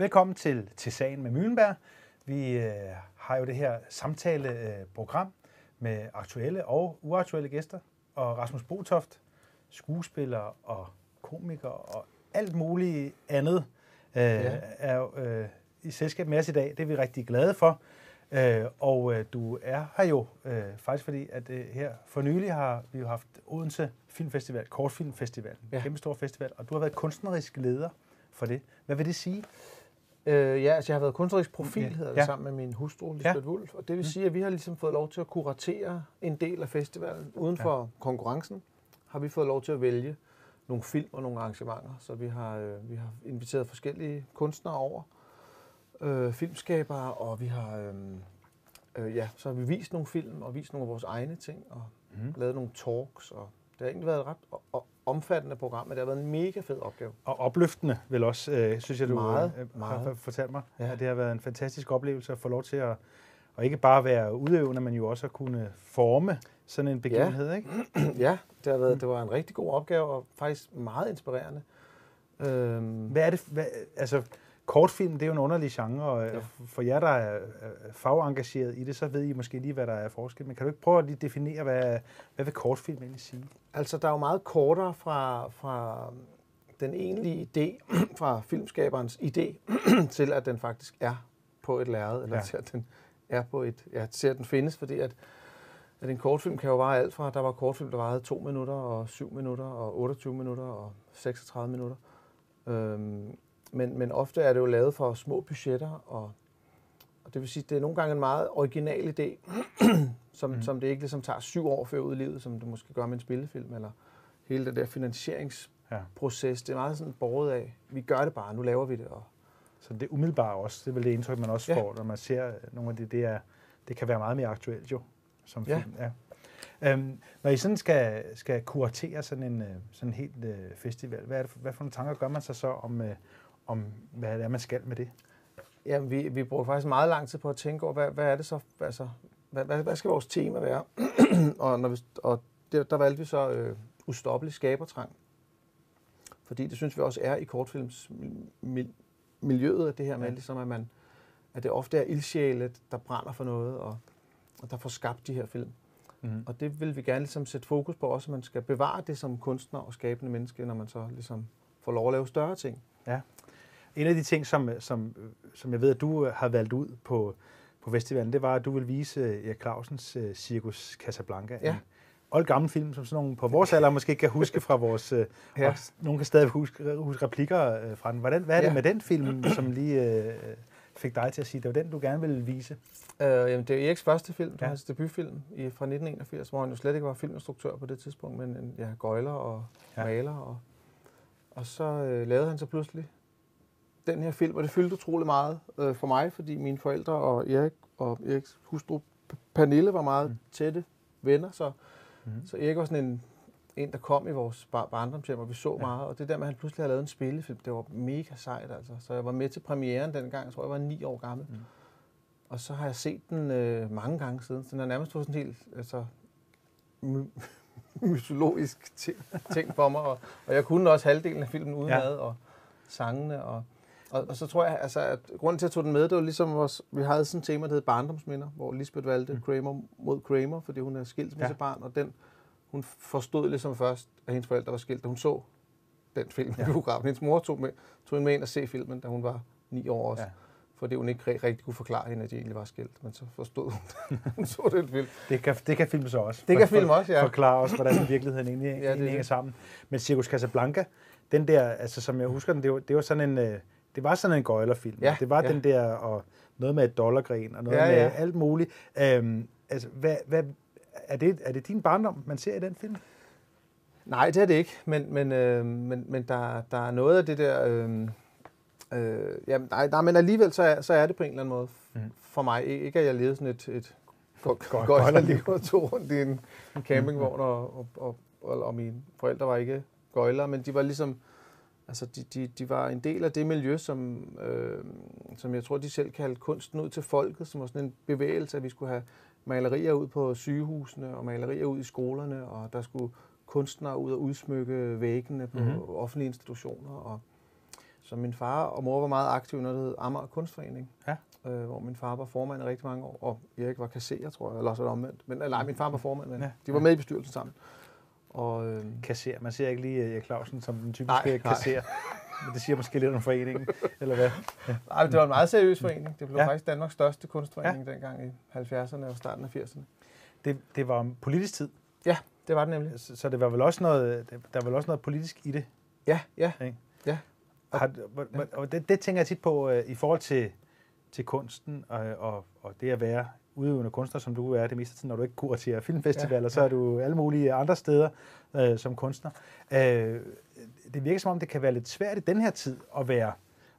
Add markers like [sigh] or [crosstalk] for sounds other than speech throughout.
Velkommen til, til Sagen med Møllenberg. Vi øh, har jo det her samtaleprogram øh, med aktuelle og uaktuelle gæster. Og Rasmus Botoft, skuespiller og komiker og alt muligt andet, øh, ja. er jo øh, i selskab med os i dag. Det er vi rigtig glade for. Øh, og øh, du er her jo øh, faktisk fordi, at øh, her for nylig har vi jo haft Odense Filmfestival, Kortfilmfestival, ja. en kæmpe stor festival, og du har været kunstnerisk leder for det. Hvad vil det sige? Øh, ja, altså jeg har været kunstnerisk profil, hedder det, ja. sammen med min hustru, Lisbeth ja. Wulf. Og det vil mm. sige, at vi har ligesom fået lov til at kuratere en del af festivalen. Uden for ja. konkurrencen har vi fået lov til at vælge nogle film og nogle arrangementer. Så vi har, øh, vi har inviteret forskellige kunstnere over, øh, filmskabere, og vi har, øh, øh, ja, så har vi vist nogle film og vist nogle af vores egne ting, og mm. lavet nogle talks, og det har egentlig været et ret omfattende program, men det har været en mega fed opgave. Og opløftende vel også, øh, synes jeg, du meget, øh, meget. har fortalt mig. Ja. At det har været en fantastisk oplevelse at få lov til at, og ikke bare være udøvende, men jo også at kunne forme sådan en begivenhed, ja. ikke? [clears throat] ja, det, har været, det var en rigtig god opgave, og faktisk meget inspirerende. Øhm. Hvad er det, hvad, altså, kortfilm, det er jo en underlig genre, og ja. for jer, der er fagengageret i det, så ved I måske lige, hvad der er forskel. Men kan du ikke prøve at lige definere, hvad, hvad vil kortfilm egentlig sige? Altså, der er jo meget kortere fra, fra den egentlige idé, [clears throat] fra filmskaberens idé, [clears throat] til at den faktisk er på et lærred, eller ja. til at den er på et, ja, til at den findes, fordi at, at en kortfilm kan jo vare alt fra, der var kortfilm, der varede 2 minutter, og 7 minutter, og 28 minutter, og 36 minutter. Øhm, men, men ofte er det jo lavet for små budgetter, og, og det vil sige, det er nogle gange en meget original idé, [clears throat] som, mm. som det ikke ligesom tager syv år før ud i livet, som det måske gør med en spillefilm, eller hele det der finansieringsproces. Ja. Det er meget sådan borget af, vi gør det bare, nu laver vi det. Og så det er umiddelbart også, det er vel det indtryk, man også ja. får, når man ser nogle af det, det, er, det kan være meget mere aktuelt jo, som ja. film. Ja. Øhm, når I sådan skal, skal kuratere sådan en øh, sådan helt øh, festival, hvad, er det, hvad for nogle tanker gør man sig så om, øh, om, hvad det er, man skal med det? Jamen, vi, vi bruger faktisk meget lang tid på at tænke over, hvad, hvad er det så, altså, hvad, hvad, hvad skal vores tema være? [clears throat] og når vi, og der, der valgte vi så øh, ustoppelig skabertrang. Fordi det synes vi også er i kortfilmsmiljøet, at det her med, ja. ligesom, at, man, at det ofte er ildsjæle, der brænder for noget, og, og der får skabt de her film. Mm. Og det vil vi gerne ligesom sætte fokus på også, at man skal bevare det som kunstner og skabende menneske, når man så ligesom får lov at lave større ting. Ja. En af de ting, som, som, som jeg ved, at du har valgt ud på, på festivalen, det var, at du vil vise Erik Clausens uh, Circus Casablanca. Ja. En old gammel film, som sådan nogle på vores alder måske kan huske fra vores... Uh, ja. og nogen kan stadig huske, huske replikker uh, fra den. Hvordan, hvad er det ja. med den film, som lige uh, fik dig til at sige, at det var den, du gerne ville vise? Uh, jamen, det er Eriks første film, ja. hans debutfilm i, fra 1981, hvor han jo slet ikke var filminstruktør på det tidspunkt, men en, ja, gøjler og ja. maler. Og, og så uh, lavede han så pludselig den her film, og det fyldte utrolig meget øh, for mig, fordi mine forældre og Erik og Eriks hustru Pernille var meget mm. tætte venner, så, mm. så Erik var sådan en, en, der kom i vores bar- barndomshjem, og vi så ja. meget, og det der med, at han pludselig havde lavet en spillefilm, det var mega sejt, altså. Så jeg var med til premieren dengang, jeg tror, jeg var ni år gammel. Mm. Og så har jeg set den øh, mange gange siden, så den har nærmest fået sådan en helt altså, my- [laughs] mytologisk ting, ting for mig, og, og jeg kunne også halvdelen af filmen udenad, ja. og sangene, og og, og så tror jeg, altså, at grunden til, at jeg tog den med, det var ligesom, vores, vi havde sådan et tema, der hed Barndomsminder, hvor Lisbeth valgte mm. Kramer mod Kramer, fordi hun er skilsmissebarn, ja. og den, hun forstod ligesom først, at hendes forældre var skilt, da hun så den film ja. i biografen. Hendes mor tog, med, tog hende med ind og se filmen, da hun var ni år også. Ja. Fordi hun ikke rigtig kunne forklare hende, at de egentlig var skilt. Men så forstod hun, [laughs] [laughs] hun så den film. Det kan, det kan film så også. Det kan film også, ja. Forklare også, hvordan virkeligheden egentlig, ja, egentlig hænger sammen. Men Circus Casablanca, den der, altså som jeg husker den, det var, det var sådan en, øh, det var sådan en gøjlerfilm. Ja, det var ja. den der, og noget med et dollargren, og noget ja, ja. med alt muligt. Øhm, altså, hvad, hvad, er, det, er det din barndom, man ser i den film? Nej, det er det ikke, men, men, øh, men, men der, der er noget af det der... Øh, øh, jamen, nej, nej, men alligevel så er, så er det på en eller anden måde mm. for mig. Ikke at jeg levede sådan et, et gøjlerliv og tog rundt i en, campingvogn, og, og, og, og, og mine forældre var ikke gøjler, men de var ligesom Altså, de, de, de var en del af det miljø, som, øh, som jeg tror, de selv kaldte kunsten ud til folket, som var sådan en bevægelse, at vi skulle have malerier ud på sygehusene og malerier ud i skolerne, og der skulle kunstnere ud og udsmykke væggene på mm-hmm. offentlige institutioner. Og så min far og mor var meget aktive, når det hed Amager Kunstforening. Ja. Øh, hvor min far var formand i rigtig mange år, og Erik var kasserer, tror jeg, eller også var det omvendt. Men, eller, nej, min far var formand, men Ja, de var med i bestyrelsen sammen. Og, øh, Kasser. Man ser ikke lige Erik Clausen som den typiske Nej, kasser. Men det siger måske lidt om foreningen, [laughs] eller hvad? nej, det var en meget seriøs forening. Det blev Ja. ja. faktisk Danmarks største kunstforening ja. dengang i 70'erne og starten af 80'erne. Det, det var om politisk tid, Ja, det var det nemlig. så så det var vel også noget, det- der var vel også noget politisk i det. Ja, ja. Ikke? Ja. Har, hvor- hvor- og det, det tænker jeg tit på øh, i forhold til, til kunsten og, og, og det at være udøvende kunstner, som du er det meste af tiden, når du ikke kuraterer filmfestivaler, Ja, ja, så er du alle mulige andre steder øh, som kunstner. Øh, det virker som om, det kan være lidt svært i den her tid at være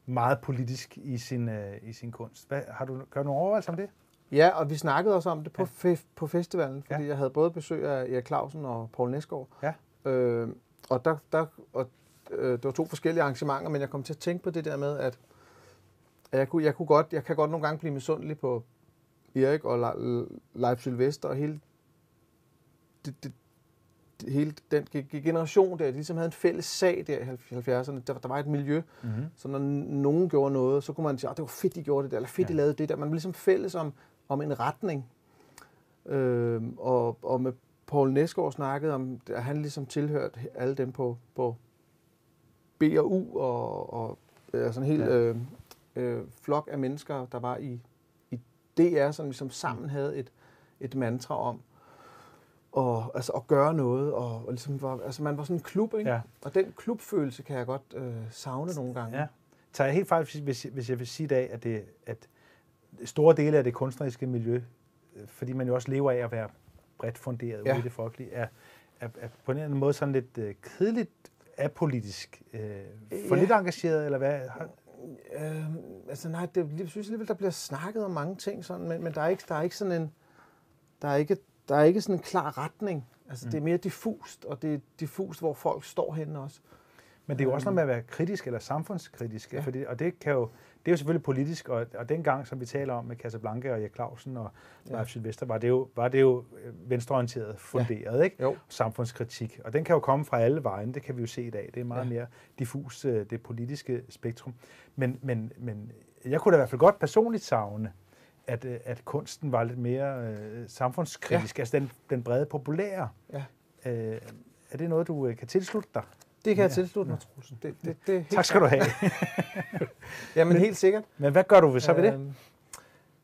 meget politisk i sin, øh, i sin kunst. Hvad, har du du nogle overvejelser om det? Ja, og vi snakkede også om det på, ja. fe- på festivalen, fordi Ja. jeg havde både besøg af Erik Clausen og Paul Næsgaard. Ja. Øh, og der, der, og, øh, det var to forskellige arrangementer, men jeg kom til at tænke på det der med, at, at jeg, kunne, jeg, kunne godt, jeg kan godt nogle gange blive misundelig på Erik og Le- Leif Sylvester og hele, det, det, hele den ge- ge- generation der, de ligesom havde en fælles sag der i 70'erne. Der, der var et miljø, Mm-hmm. så når nogen gjorde noget, så kunne man sige, at det var fedt, de gjorde det der, eller fedt, de Ja. lavede det der. Man var ligesom fælles om, om en retning. Øhm, og, og med Paul Næsgaard snakkede om, at han ligesom tilhørte alle dem på, på B og U, og, og øh, sådan en hel Ja. øh, øh, flok af mennesker, der var i DR, som ligesom sammen havde et, et mantra om og, altså, at gøre noget. Og, og ligesom var, altså, man var sådan en klub, ikke? Ja. Og den klubfølelse kan jeg godt øh, savne nogle gange. Ja. Tager jeg helt fejl, hvis- hvis, jeg vil sige i dag, at, det, at store dele af det kunstneriske miljø, øh, fordi man jo også lever af at være bredt funderet ja. Ude i det folkelige, er, er, er på en eller anden måde sådan lidt øh, kedeligt apolitisk. Øh, for Ja. lidt engageret, eller hvad? Øh, altså nej, det, jeg synes alligevel, der bliver snakket om mange ting, sådan, men, men der, er ikke, der er ikke sådan en, der er ikke, der er ikke sådan en klar retning. Altså, mm. det er mere diffust, og det er diffust, hvor folk står henne også. men det er jo også noget med at være kritisk eller samfundskritisk, ja. Ja. fordi, og det kan jo det er jo selvfølgelig politisk, og, og dengang, som vi taler om med Casablanca og Erik Clausen og Ja. Sylvester, var det jo, var det jo øh, venstreorienteret funderet, ja. ikke? Jo. samfundskritik. Og den kan jo komme fra alle vejen, det kan vi jo se i dag. Det er meget ja. Ja. mere diffus, øh, det politiske spektrum. Men, men, men jeg kunne da i hvert fald godt personligt savne, at, øh, at kunsten var lidt mere øh, samfundskritisk, ja. altså den, den brede populære. Ja. Øh, er det noget, du øh, kan tilslutte dig? Det kan jeg tilslutte mig, Troelsen. Det, det, det er Tak skal du have. [laughs] Jamen helt sikkert. Men hvad gør du så ved det? Øhm,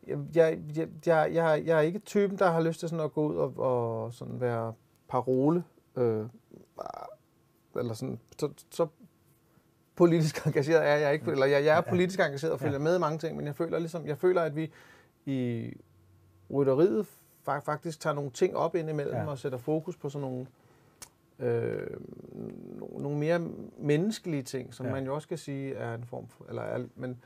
Jeg, jeg, jeg, jeg, jeg, er ikke typen, der har lyst til sådan at gå ud og, og sådan være parole. Øh, eller sådan, så, så politisk [laughs] engageret er jeg ikke. Eller jeg, jeg er politisk engageret og følger med i mange ting, men jeg føler, ligesom, jeg føler at vi i rytteriet fa- faktisk tager nogle ting op indimellem ja. og sætter fokus på sådan nogle, øh, no- nogle mere menneskelige ting, som Ja. man jo også kan sige er en form for, eller er, men,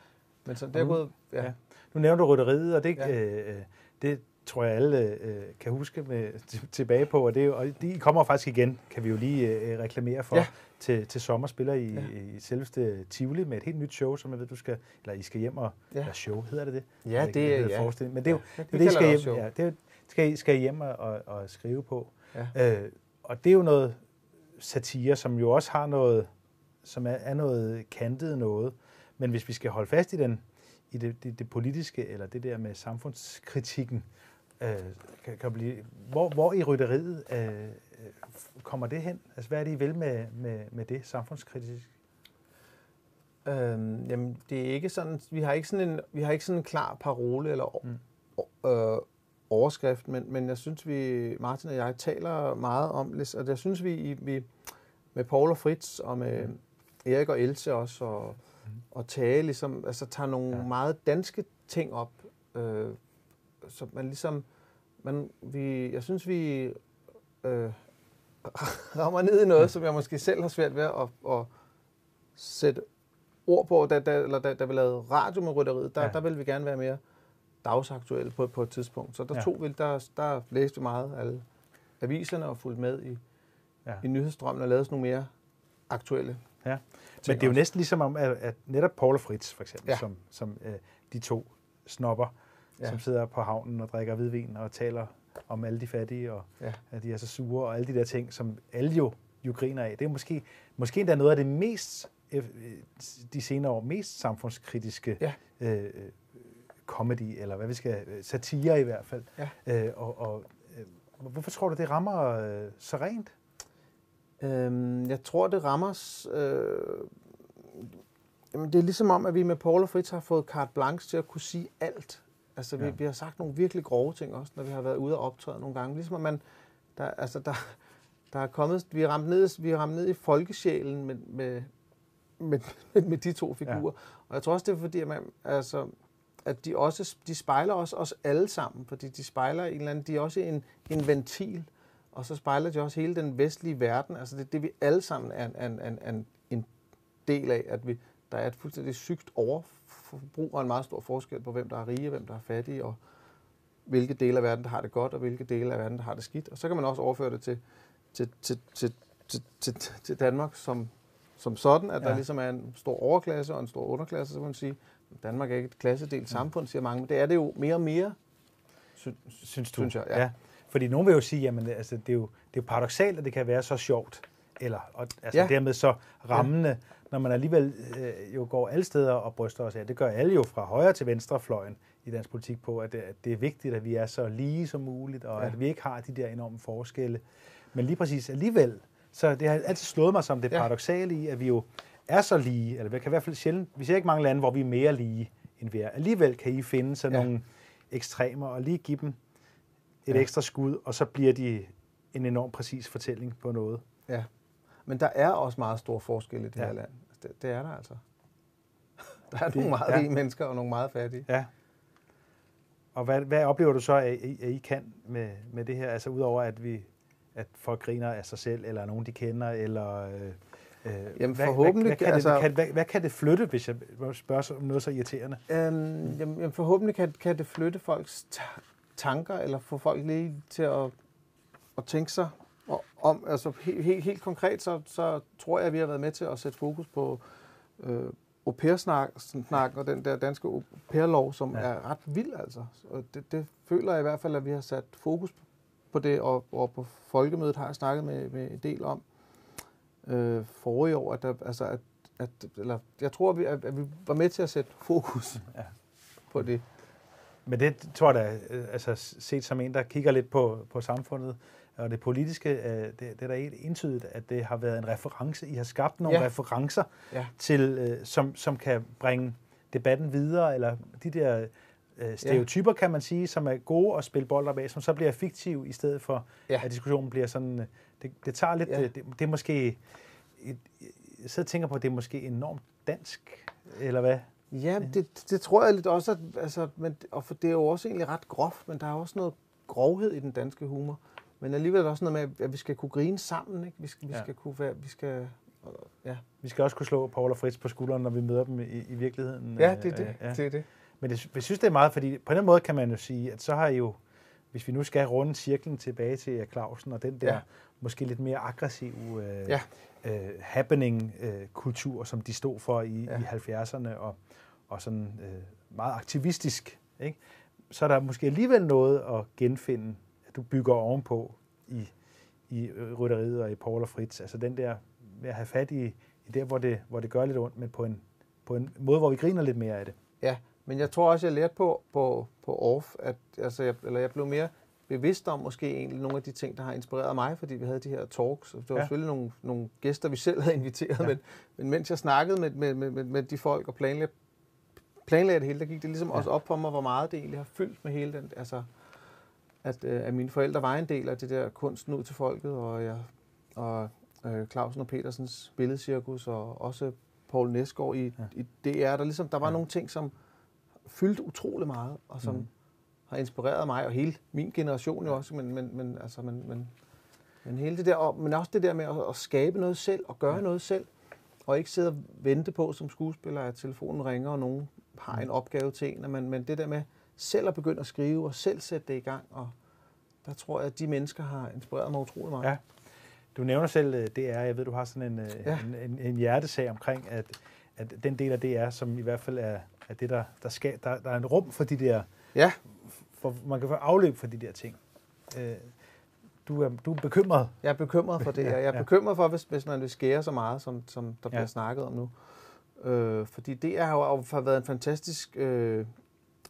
men sådan, det er nu- gået, ja. ja. Nu nævner du rytteriet, og det, ja. Øh, øh, det tror jeg alle øh, kan huske med, tilbage på, og, det, og de kommer faktisk igen, kan vi jo lige øh, reklamere for, ja. Til, til sommer spiller I, ja. I selveste Tivoli med et helt nyt show, som jeg ved, du skal, eller I skal hjem og, ja. Eller show, hedder det det? Ja, ved ikke, det er, ja. Men det er jo Ja, det, er det I skal det hjem, ja, det skal, skal I hjem og, og, og skrive på. Ja. Øh, og det er jo noget satire, som jo også har noget, som er, er noget kantet noget. Men hvis vi skal holde fast i den, i det, det, det politiske, eller det der med samfundskritikken, øh, kan, kan blive, hvor, hvor i rytteriet øh, øh, kommer det hen? Altså, hvad er det, I vil med, med, med det samfundskritisk? Øhm, jamen, det er ikke sådan, vi har ikke sådan en, vi har ikke sådan en klar parole eller mm. øh, overskrift, men, men jeg synes, vi, Martin og jeg, taler meget om, det, og jeg synes, vi, vi med Paul og Fritz og med mm. Erik og Else også, og, mm. og Tage, ligesom, altså tager nogle Ja. meget danske ting op, øh, så man ligesom, man, vi, jeg synes, vi øh, [laughs] rammer ned i noget, som jeg måske selv har svært ved at, at sætte ord på, da, da, eller da, da vi lavede radio med rytteriet, der, ja. der ville vi gerne være mere dagsaktuelle på, på et tidspunkt. Så der Ja. tog vi, der, der læste vi meget alle aviserne og fulgte med i, Ja. i nyhedsstrømmen og lavede sådan nogle mere aktuelle Ja. Men det er jo næsten ligesom om, at, at netop Paul og Fritz, for eksempel, ja. Som, som øh, de to snopper, ja. Ja. som sidder på havnen og drikker hvidvin og taler om alle de fattige, og Ja. at de er så sure, og alle de der ting, som alle jo, jo griner af. Det er måske, måske endda noget af det mest de senere år mest samfundskritiske Ja. øh, comedy, eller hvad vi skal, satire i hvert fald. Ja. Øh, og, og øh, hvorfor tror du, det rammer øh, så rent? Øhm, jeg tror, det rammer... Øh, jamen, det er ligesom om, at vi med Paul og Fritz har fået carte blanche til at kunne sige alt. Altså, vi, Ja. vi har sagt nogle virkelig grove ting også, når vi har været ude og optræde nogle gange. Ligesom at man... Der, altså, der, der er kommet... Vi har ramt ned, vi har ramt ned i folkesjælen med, med, med, med, med de to figurer. Ja. Og jeg tror også, det er fordi, at, man, altså, at de også de spejler også os alle sammen, fordi de spejler en eller anden, de er også en, en ventil, og så spejler de også hele den vestlige verden. Altså det er det, vi alle sammen er, er, er, er en del af, at vi, der er et fuldstændig sygt overforbrug og en meget stor forskel på, hvem der er rige og hvem der er fattige, og hvilke dele af verden, der har det godt, og hvilke dele af verden, der har det skidt. Og så kan man også overføre det til, til, til, til, til, til, til Danmark som, som sådan, at. Ja. der ligesom er en stor overklasse og en stor underklasse, så kan man sige, Danmark er ikke et klassedelt samfund, siger mange, men det er det jo mere og mere, sy- Synes du? synes jeg. Ja. ja. Fordi nogen vil jo sige, jamen altså, det, er jo, det er jo paradoxalt, at det kan være så sjovt, eller og, altså, Ja. dermed så rammende, ja. når man alligevel øh, jo går alle steder og bryster os af. Det gør alle jo fra højre til venstrefløjen i dansk politik på, at det, at det er vigtigt, at vi er så lige som muligt, og ja. at vi ikke har de der enorme forskelle. Men lige præcis alligevel, så det har altid slået mig som det Ja. paradoxale i, at vi jo er så lige, eller vi kan i hvert fald sjældent, vi ser ikke mange lande, hvor vi er mere lige, end vi er. Alligevel kan I finde sådan Ja. nogle ekstremer, og lige give dem et Ja. ekstra skud, og så bliver de en enorm præcis fortælling på noget. Ja. Men der er også meget stor forskel i det ja. Ja. her land. Altså, Det, det er der altså. [laughs] Der er Det- nogle meget ja. rige mennesker og nogle meget fattige. Ja. Og hvad, hvad oplever du så, at I, at I kan med, med det her? Altså udover at vi at folk griner af sig selv, eller nogen de kender, eller... Øh, øh, Jamen, hvad, forhåbentlig, Hvad, hvad, kan altså- det, kan, hvad, hvad kan det flytte, hvis jeg må spørge så- om noget så irriterende? Øhm, jamen, forhåbentlig kan, kan det flytte folks ta- tanker, eller få folk lige til at, at tænke sig om. Altså helt, helt, helt konkret, så, så tror jeg, at vi har været med til at sætte fokus på øh, au pair-snak snak, og den der danske au pair-lov, som. Ja. er ret vild altså. Og det, det føler jeg i hvert fald, at vi har sat fokus på det, og, og på folkemødet har jeg snakket med, med en del om øh, forrige år, at, der, altså, at, at eller, jeg tror, at vi, at, at vi var med til at sætte fokus [laughs] Ja. på det. Men det tror jeg da, øh, altså set som en, der kigger lidt på, på samfundet, og det politiske, øh, det, det er da helt entydigt, at det har været en reference. I har skabt nogle Ja. ja. referencer, Ja. til, øh, som, som kan bringe debatten videre, eller de der øh, stereotyper, ja. kan man sige, som er gode at spille bold op af, som så bliver fiktive, i stedet for, Ja. at diskussionen bliver sådan... øh, Det, det tager lidt... Ja. Ja. Det, det er måske... Et, jeg sidder og tænker på, at det er måske enormt dansk, eller hvad? Ja, det, det tror jeg lidt også, at, altså, men, og for det er jo også egentlig ret groft, men der er også noget grovhed i den danske humor. Men alligevel er der også noget med, at vi skal kunne grine sammen, ikke? Vi skal, vi Ja. skal kunne være, vi skal, ja. Vi skal også kunne slå Paul og Fritz på skulderen, når vi møder dem i, i virkeligheden. Ja, Øh, det er det. øh, ja. det, er det. Men det, jeg synes, det er meget, fordi på den måde kan man jo sige, at så har I jo, hvis vi nu skal runde cirklen tilbage til Clausen, og den der Ja. måske lidt mere aggressive øh, Ja. øh, happening-kultur, som de stod for i, Ja. ja. i 70'erne, og, og sådan øh, meget aktivistisk, ikke? så er der måske alligevel noget at genfinde, at du bygger ovenpå i, i øh, rytteriet og i Paul og Fritz. Altså den der med at have fat i, i der, hvor det, hvor det gør lidt ondt, men på en, på en måde, hvor vi griner lidt mere af det. Ja, men jeg tror også, jeg lærte på, på, på off, at altså, jeg, eller jeg blev mere bevidst om måske egentlig nogle af de ting, der har inspireret mig, fordi vi havde de her talks. Det var ja. Selvfølgelig nogle, nogle gæster, vi selv havde inviteret, ja. Men, men mens jeg snakkede med, med, med, med, de folk og planlagde, planlagde det hele, der gik det ligesom ja. Også op for mig, hvor meget det egentlig har fyldt med hele den, altså at, øh, at mine forældre var en del af det der kunsten ud til folket, og, jeg, og øh, Clausen og Petersens billedcirkus, og også Paul Næsgaard i, ja. I DR, der ligesom, der var. Ja. nogle ting, som fyldte utrolig meget, og som mm. Har inspireret mig, og hele min generation jo også, men, men, men, altså, men, men, men hele det der, og, men også det der med at, at skabe noget selv, og gøre ja. Noget selv, og ikke sidde og vente på som skuespiller, at telefonen ringer, og nogen har en opgave til en, men, men det der med selv at begynde at skrive, og selv sætte det i gang, og der tror jeg, at de mennesker har inspireret mig utrolig meget. Ja. Du nævner selv øh, DR. Jeg ved, du har sådan en, øh, ja. en, en, en hjertesag omkring, at, at den del af DR, som i hvert fald er, er det, der, der, skal, der, der er en rum for de der, ja. for man kan få afløb for de der ting. Øh, du, er, du er bekymret. Jeg er bekymret for det. [laughs] Jeg er bekymret for, hvis, hvis man vil skære så meget, som, som der bliver ja. snakket om nu. Øh, fordi det har jo har været en fantastisk øh,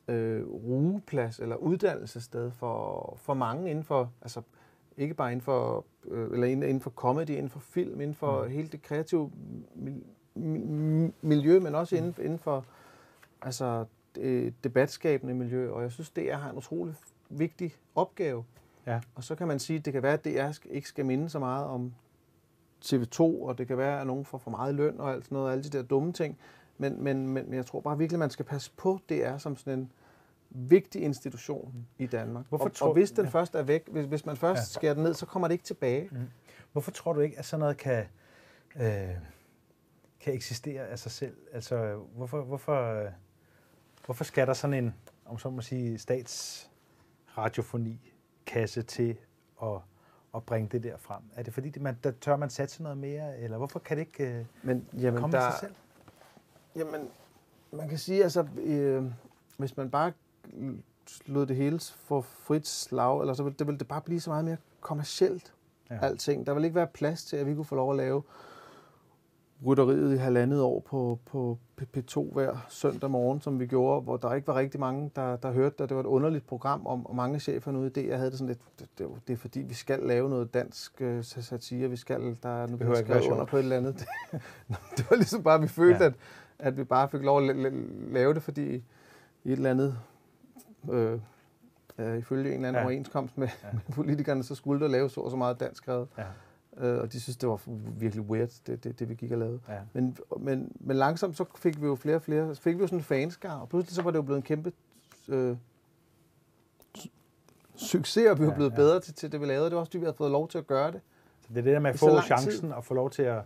øh, rugeplads eller uddannelsessted for, for mange inden for, altså ikke bare inden for, øh, eller inden for comedy, inden for film, inden for mm. hele det kreative miljø, men også inden, inden for altså, det debatskabende miljø. Og jeg synes, det er en utrolig vigtig opgave. Ja. Og så kan man sige, at det kan være, at DR ikke skal minde så meget om TV2, og det kan være, at nogen får for meget løn og alt sådan noget, alle de der dumme ting. Men, men, men jeg tror bare virkelig, at man skal passe på DR som sådan en vigtig institution mm. i Danmark. Hvorfor og, tror, og hvis den ja. først er væk, hvis, hvis man først ja. skærer den ned, så kommer det ikke tilbage. Mm. Hvorfor tror du ikke, at sådan noget kan, øh, kan eksistere af sig selv? Altså, hvorfor, hvorfor, øh, hvorfor skal der sådan en, om så må sige, statsradiofoni kasse til at, at bringe det der frem? Er det fordi, man, der tør man satse noget mere, eller hvorfor kan det ikke øh, Men, jamen, komme der, sig selv? Jamen, man kan sige, altså, øh, hvis man bare lod det hele få frit slag, eller så ville det, ville det bare blive så meget mere kommercielt, ja. alting. Der vil ikke være plads til, at vi kunne få lov at lave rytteriet i halvandet år på, på P2 hver søndag morgen, som vi gjorde, hvor der ikke var rigtig mange, der, der hørte det. Det var et underligt program, om, og mange chefer ude i det. Jeg havde det sådan lidt, det, det, det er fordi, vi skal lave noget dansk uh, satire, vi skal, der er noget, vi skal under på et eller andet. [laughs] det var ligesom bare, vi følte, ja. at, at vi bare fik lov at lave det, fordi i et eller andet øh, øh, ifølge en eller anden ja. overenskomst med, ja. med politikerne, så skulle der laves så, så meget dansk skrevet. Ja. Øh, og de synes, det var virkelig weird, det, det, det vi gik og lavede. Ja. Men, men, men langsomt så fik vi jo flere og flere, så fik vi jo sådan en fanskar, og pludselig så var det jo blevet en kæmpe øh, succes, og vi var blevet ja, ja. bedre til, til det, vi lavede. Det var også, fordi vi havde fået lov til at gøre det. Så det er det der med at få chancen tid. og få lov til at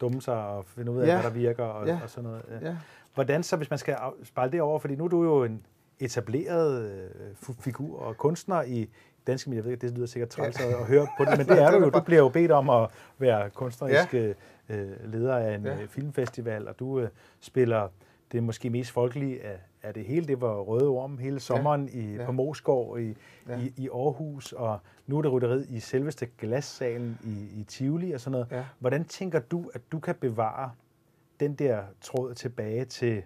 dumme sig og finde ud af, ja. hvad der virker og, ja. og sådan noget. Ja. Hvordan så, hvis man skal spejle det over, fordi nu er du jo en etableret øh, figur og kunstner i danske medier. Det lyder sikkert træls ja. at høre på det, men [laughs] det er du jo. Du bliver jo bedt om at være kunstnerisk ja. øh, leder af en ja. Øh, filmfestival, og du øh, spiller det måske mest folkelige af, af det hele. Det var Røde Orm hele sommeren ja. i, ja. på Moskov i, ja. i, i Aarhus, og nu er det rytteriet i selveste glassalen i, i Tivoli og sådan noget. Ja. Hvordan tænker du, at du kan bevare den der tråd tilbage til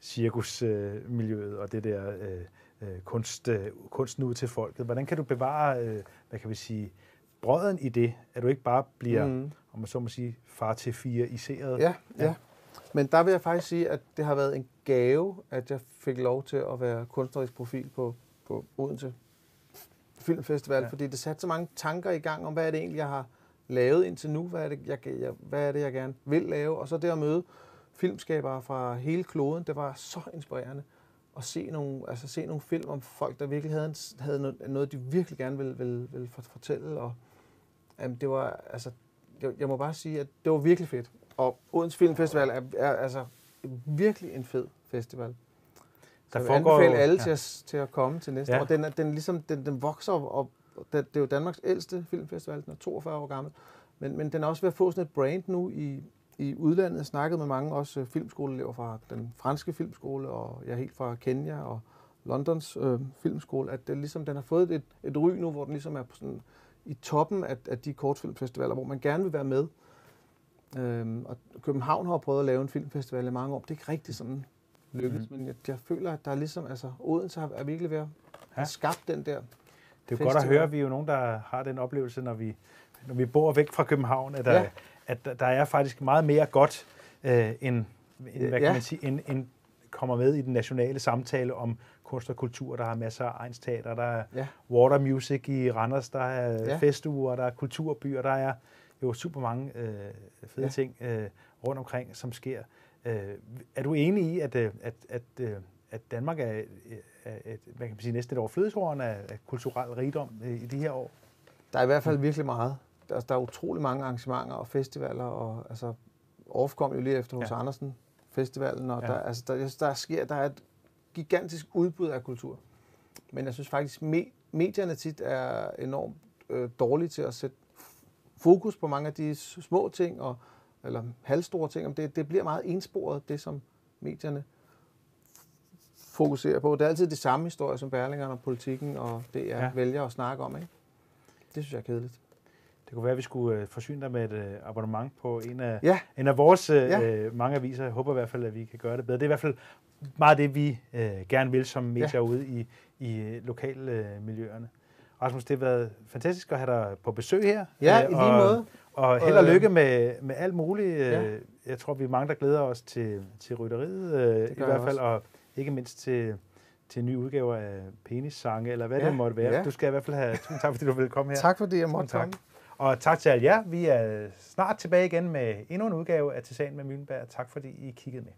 cirkusmiljøet og det der øh, øh, kunst, øh, kunsten ud til folket. Hvordan kan du bevare, øh, hvad kan vi sige, brøden i det, at du ikke bare bliver, mm. om man så må sige, far til fire iseret? Ja, ja, ja. Men der vil jeg faktisk sige, at det har været en gave, at jeg fik lov til at være kunstnerisk profil på, på Odense Filmfestival, ja. fordi det satte så mange tanker i gang om, hvad er det egentlig, jeg har lavet indtil nu, hvad er det, jeg, jeg, hvad er det, jeg gerne vil lave, og så det at møde filmskabere fra hele kloden. Det var så inspirerende at se nogle, altså se nogle film om folk, der virkelig havde, en, havde noget, noget, de virkelig gerne ville, ville, ville fortælle. Og, jamen, det var, altså, jeg, jeg må bare sige, at det var virkelig fedt. Og Odense Filmfestival er, er altså virkelig en fed festival. Der så jeg vil anbefale alle ja. til, at, til at komme til næste ja. år. Den, er, den, ligesom, den, den vokser op, og det, det er jo Danmarks ældste filmfestival, den er 42 år gammel. Men, men den er også ved at få sådan et brand nu i, i udlandet snakket med mange også filmskoleelever fra den franske filmskole, og jeg er helt fra Kenya og Londons øh, filmskole, at det ligesom, den har fået et, et ry nu, hvor den ligesom er på sådan, i toppen af, af de kortfilmfestivaler, hvor man gerne vil være med. Øhm, og København har prøvet at lave en filmfestival i mange år. Det er ikke rigtig sådan lykkedes, mm. men jeg, jeg føler, at der er ligesom, altså Odense er virkelig ved at ja. skabt den der Det er jo festival. godt at høre, at vi er jo nogen, der har den oplevelse, når vi, når vi bor væk fra København, at der, ja at der er faktisk meget mere godt, øh, end, end, hvad kan man sige, end, end kommer med i den nationale samtale om kunst og kultur. Der er masser af egensteater, der er ja. water music i Randers, der er ja. festuger, der er kulturbyer, der er jo super mange øh, fede ja. ting øh, rundt omkring, som sker. Øh, er du enig i, at, øh, at, at, øh, at Danmark er, er et, hvad kan man sige, næsten et overflødeshorn af, af kulturel rigdom i de her år? Der er i hvert fald virkelig meget altså, der er utrolig mange arrangementer og festivaler, og altså, Orf kom jo lige efter hos ja. Andersen Festivalen, og ja. der, altså, der, der, sker, der er et gigantisk udbud af kultur. Men jeg synes faktisk, me, medierne tit er enormt øh, dårlige til at sætte fokus på mange af de små ting, og, eller halvstore ting. Det, det bliver meget ensporet, det som medierne fokuserer på. Det er altid de samme historier som Berlingerne og politikken, og det er ja. vælger at snakke om. Ikke? Det synes jeg er kedeligt. Det kunne være, at vi skulle øh, forsyne dig med et øh, abonnement på en af, Ja, en af vores øh, Ja. mange aviser. Jeg håber i hvert fald, at vi kan gøre det bedre. Det er i hvert fald meget det, vi øh, gerne vil som medier ja. ude i, i øh, lokalmiljøerne. Rasmus, det har været fantastisk at have dig på besøg her. ja Øh, i lige og, måde. Og held og Øh, lykke med, med alt muligt. Ja. Jeg tror, vi er mange, der glæder os til, til rytteriet øh, i hvert fald, og ikke mindst til, til nye udgaver af penissange, eller hvad ja. Det måtte være. ja. Du skal i hvert fald have [laughs] tusind tak, fordi du ville komme her. Tak fordi jeg måtte komme. Og tak til alle jer. Vi er snart tilbage igen med endnu en udgave af Til Sagen med Møllenberg. Tak fordi I kiggede med.